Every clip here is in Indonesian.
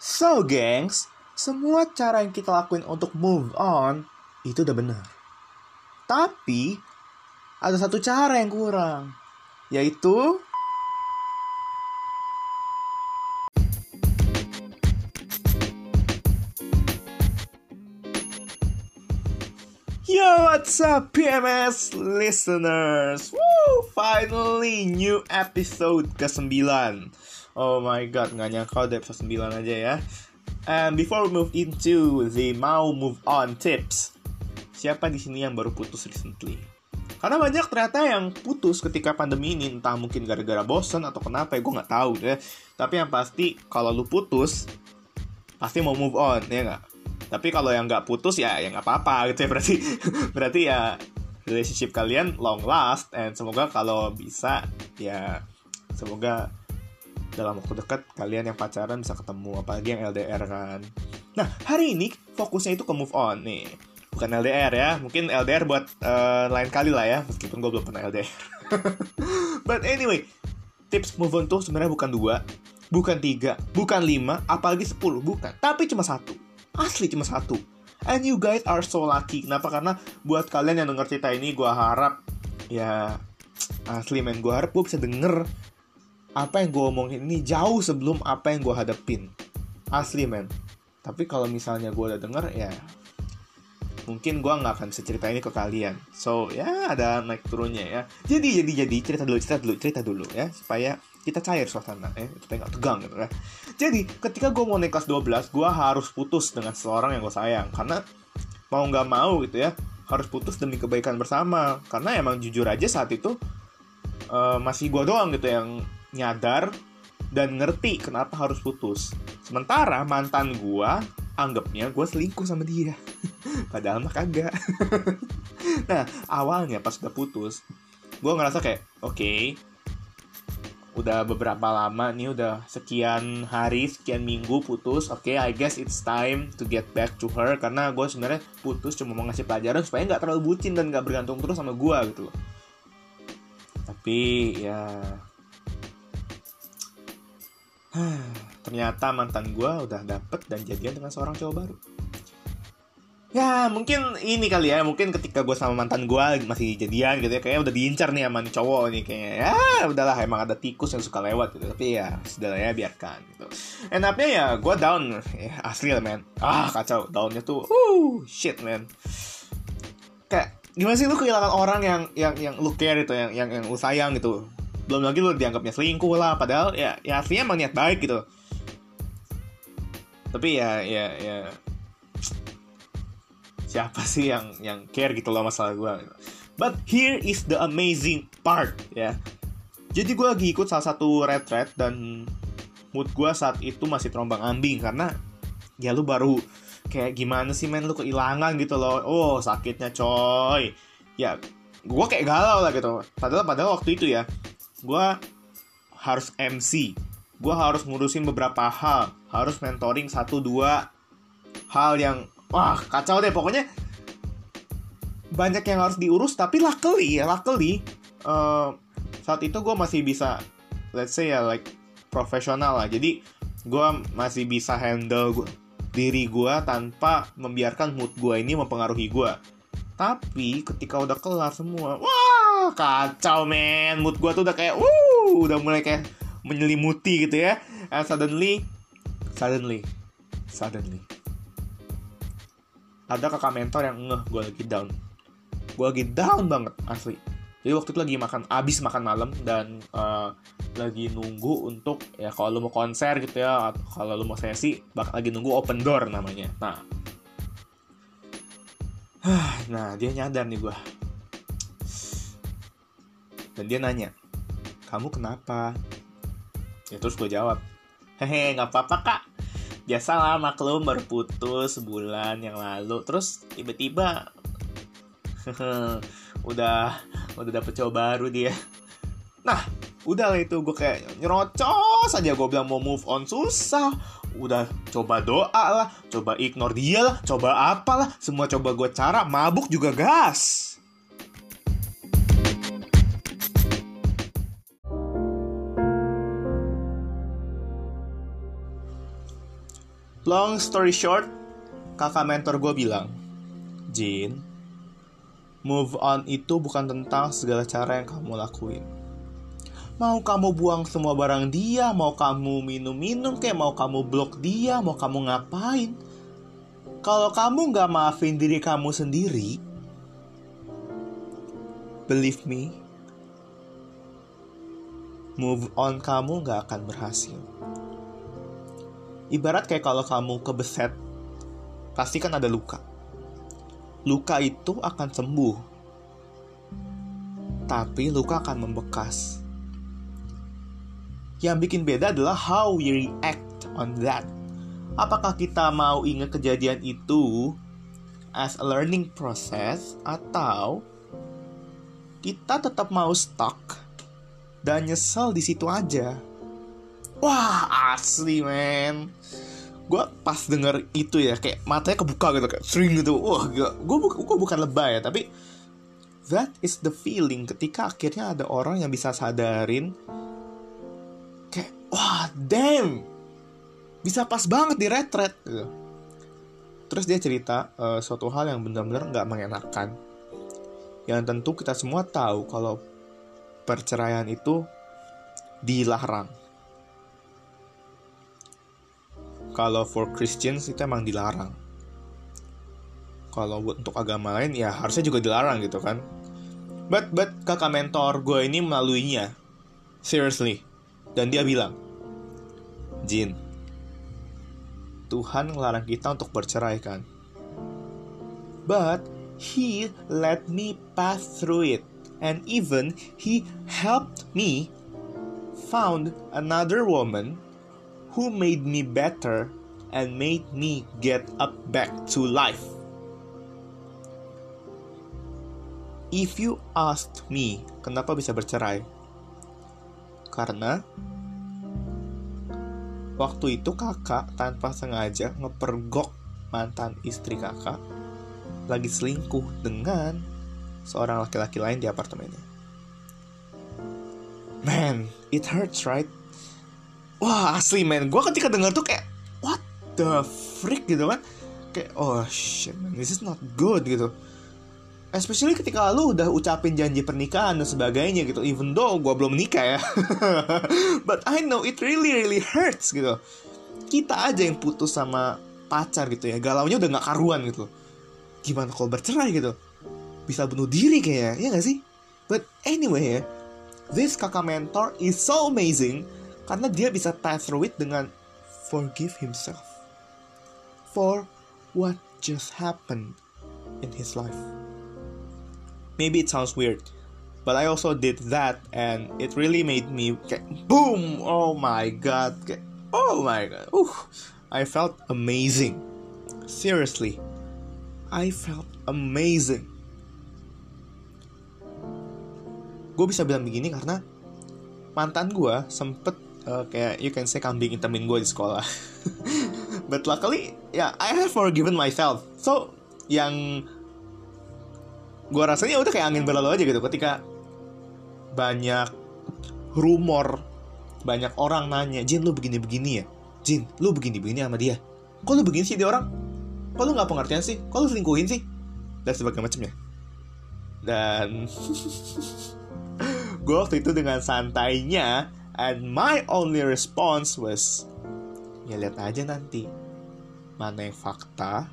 So, gengs, semua cara yang kita lakuin untuk move on itu udah benar. Tapi ada satu cara yang kurang, yaitu Yo, what's up, PMS listeners? Woo, finally new episode ke-9. Oh my god, nggak nyangka udah episode 9 aja ya. And before we move into the mau move on tips, siapa di sini yang baru putus recently? Karena banyak ternyata yang putus ketika pandemi ini, entah mungkin gara-gara bosen atau kenapa ya, gue nggak tahu deh. Tapi yang pasti, kalau lu putus, pasti mau move on, ya nggak? Tapi kalau yang nggak putus ya, ya nggak apa-apa gitu ya. Berarti, berarti ya relationship kalian long last, and semoga kalau bisa, ya semoga dalam waktu dekat kalian yang pacaran bisa ketemu apalagi yang LDR kan. Nah, hari ini fokusnya itu ke move on nih. Bukan LDR ya, mungkin LDR buat uh, lain kali lah ya, meskipun gue belum pernah LDR. But anyway, tips move on tuh sebenarnya bukan dua, bukan tiga, bukan lima, apalagi sepuluh, bukan. Tapi cuma satu. Asli cuma satu. And you guys are so lucky. Kenapa? Karena buat kalian yang denger cerita ini, gue harap ya asli men gue harap gue bisa denger apa yang gue omongin ini jauh sebelum apa yang gue hadapin. Asli men. Tapi kalau misalnya gue udah denger ya mungkin gue nggak akan bisa cerita ini ke kalian. So ya ada naik turunnya ya. Jadi jadi jadi cerita dulu cerita dulu cerita dulu ya supaya kita cair suasana ya supaya nggak tegang gitu ya. Jadi ketika gue mau naik kelas 12 gue harus putus dengan seseorang yang gue sayang. Karena mau nggak mau gitu ya harus putus demi kebaikan bersama. Karena emang jujur aja saat itu uh, masih gue doang gitu yang nyadar dan ngerti kenapa harus putus. Sementara mantan gua anggapnya gue selingkuh sama dia. Padahal mah kagak. nah, awalnya pas udah putus, gue ngerasa kayak, oke, okay, udah beberapa lama nih, udah sekian hari, sekian minggu putus. Oke, okay, I guess it's time to get back to her. Karena gue sebenarnya putus cuma mau ngasih pelajaran supaya nggak terlalu bucin dan nggak bergantung terus sama gue gitu loh. Tapi ya ternyata mantan gue udah dapet dan jadian dengan seorang cowok baru. Ya mungkin ini kali ya. Mungkin ketika gue sama mantan gue masih jadian gitu ya kayaknya udah diincar nih sama cowok nih kayaknya. Ya udahlah emang ada tikus yang suka lewat gitu. Tapi ya sudah ya biarkan gitu. Enaknya ya gue down. Ya, asli lah man ah kacau. Downnya tuh uh shit man kayak gimana sih lu kehilangan orang yang yang yang lu care itu yang yang yang lu sayang gitu belum lagi lu dianggapnya selingkuh lah padahal ya ya aslinya emang niat baik gitu. Tapi ya ya ya. Siapa sih yang yang care gitu loh masalah gue but here is the amazing part ya. Jadi gue lagi ikut salah satu retret dan mood gue saat itu masih terombang ambing karena ya lu baru kayak gimana sih men? Lu kehilangan gitu loh. Oh sakitnya coy. Ya gue kayak galau lah gitu. Padahal padahal waktu itu ya gue harus MC gue harus ngurusin beberapa hal. Harus mentoring satu dua hal yang wah kacau deh. Pokoknya banyak yang harus diurus tapi luckily ya luckily uh, saat itu gue masih bisa let's say ya like profesional lah. Jadi gue masih bisa handle gua, diri gue tanpa membiarkan mood gue ini mempengaruhi gue tapi ketika udah kelar semua wah kacau men. Mood gue tuh udah kayak wuh udah mulai kayak menyelimuti gitu ya. And suddenly suddenly suddenly. Ada kakak mentor yang ngeh gue lagi down. Gue lagi down banget asli. Jadi waktu itu lagi makan abis makan malam dan uh, lagi nunggu untuk ya kalau lu mau konser gitu ya atau kalau lu mau sesi bakal lagi nunggu open door namanya. Nah. Nah dia nyadar nih gue dan dia nanya kamu kenapa? Ya terus gue jawab hehe nggak apa-apa kak. Biasalah maklum baru putus sebulan yang lalu. Terus tiba-tiba udah udah dapet cowok baru dia. Nah udah lah itu gue kayak nyerocos aja. Gue bilang mau move on susah. Udah coba doa lah, coba ignore dia lah, coba apalah, semua coba gue cara, mabuk juga gas. Long story short, kakak mentor gue bilang, Jin, move on itu bukan tentang segala cara yang kamu lakuin. Mau kamu buang semua barang dia, mau kamu minum-minum, kayak mau kamu blok dia, mau kamu ngapain. Kalau kamu nggak maafin diri kamu sendiri, believe me, move on kamu nggak akan berhasil. Ibarat kayak kalau kamu kebeset, pasti kan ada luka. Luka itu akan sembuh, tapi luka akan membekas. Yang bikin beda adalah how we react on that. Apakah kita mau ingat kejadian itu as a learning process atau kita tetap mau stuck dan nyesel di situ aja. Wah asli men. Gue pas denger itu ya Kayak matanya kebuka gitu Kayak sering gitu. Wah gue, gue bukan lebay ya Tapi That is the feeling Ketika akhirnya ada orang yang bisa sadarin Kayak Wah damn! Bisa pas banget di retret. Gitu. Terus dia cerita uh, Suatu hal yang benar-benar gak mengenakan Yang tentu kita semua tahu Kalau Perceraian itu Dilarang kalau for Christians itu emang dilarang. Kalau untuk agama lain ya harusnya juga dilarang gitu kan. But but kakak mentor gue ini melaluinya. Seriously. Dan dia bilang Jin Tuhan ngelarang kita untuk bercerai kan. But he let me pass through it. And even he helped me found another woman who made me better and made me get up back to life. If you asked me kenapa bisa bercerai, karena waktu itu kakak tanpa sengaja ngepergok mantan istri kakak lagi selingkuh dengan seorang laki-laki lain di apartemennya. Man, it hurts, right? Wah asli men. Gue ketika dengar tuh kayak what the freak? gitu kan. Kayak oh shit man. This is not good gitu. Especially ketika lu udah ucapin janji pernikahan dan sebagainya gitu even though gue belum menikah ya. But I know it really really hurts gitu. Kita aja yang putus sama pacar gitu ya. Galaunya udah nggak karuan gitu. Gimana kalau bercerai gitu? Bisa bunuh diri kayaknya ya gak sih? But anyway ya this kakak mentor is so amazing karena dia bisa pass through it dengan forgive himself for what just happened in his life. Maybe it sounds weird, but I also did that and it really made me boom! Oh my god. Oh my god. Ooh, I felt amazing. Seriously. I felt amazing. Gue bisa bilang begini karena mantan gue sempet uh, kayak you can say kambing hitamin gue di sekolah. But luckily ya yeah, I have forgiven myself. So yang gue rasanya udah kayak angin berlalu aja gitu. Ketika banyak rumor banyak orang nanya Jin lu begini-begini ya? Jin lu begini-begini sama dia? Kok lu begini sih dia orang? Kok lu nggak pengertian sih? Kok lu selingkuhin sih? Dan sebagainya macamnya. Dan gue waktu itu dengan santainya And my only response was, ya lihat aja nanti mana yang fakta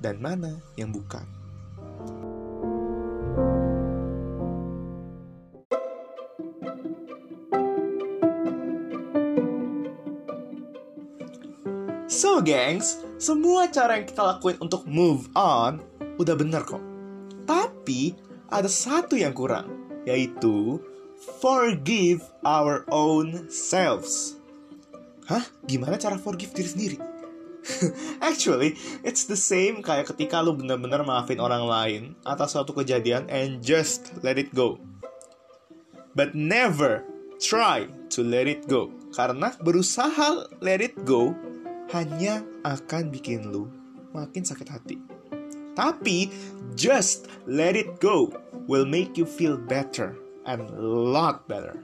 dan mana yang bukan. So gengs, semua cara yang kita lakuin untuk move on udah bener kok. Tapi ada satu yang kurang, yaitu forgive our own selves. Hah? Gimana cara forgive diri sendiri? Actually, it's the same kayak ketika lu bener-bener maafin orang lain atas suatu kejadian and just let it go. But never try to let it go. Karena berusaha let it go hanya akan bikin lu makin sakit hati. Tapi just let it go will make you feel better and lot better.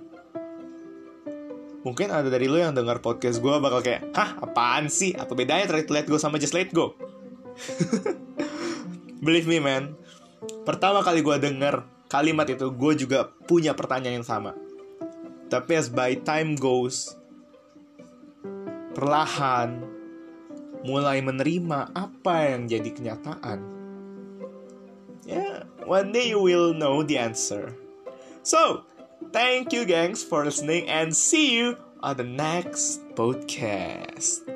Mungkin ada dari lo yang dengar podcast gue bakal kayak, hah apaan sih? Apa bedanya Try to Let Go sama Just Let Go? Believe me man, pertama kali gue denger kalimat itu, gue juga punya pertanyaan yang sama. Tapi as by time goes, perlahan mulai menerima apa yang jadi kenyataan. Ya, yeah, one day you will know the answer. So, thank you gangs for listening and see you on the next podcast.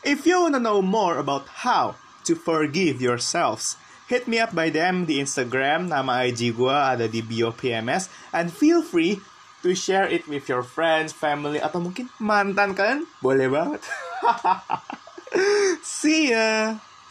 If you want to know more about how to forgive yourselves, hit me up by DM di Instagram, nama IG gue ada di bio PMS, and feel free to share it with your friends, family, atau mungkin mantan kalian, boleh banget. See ya!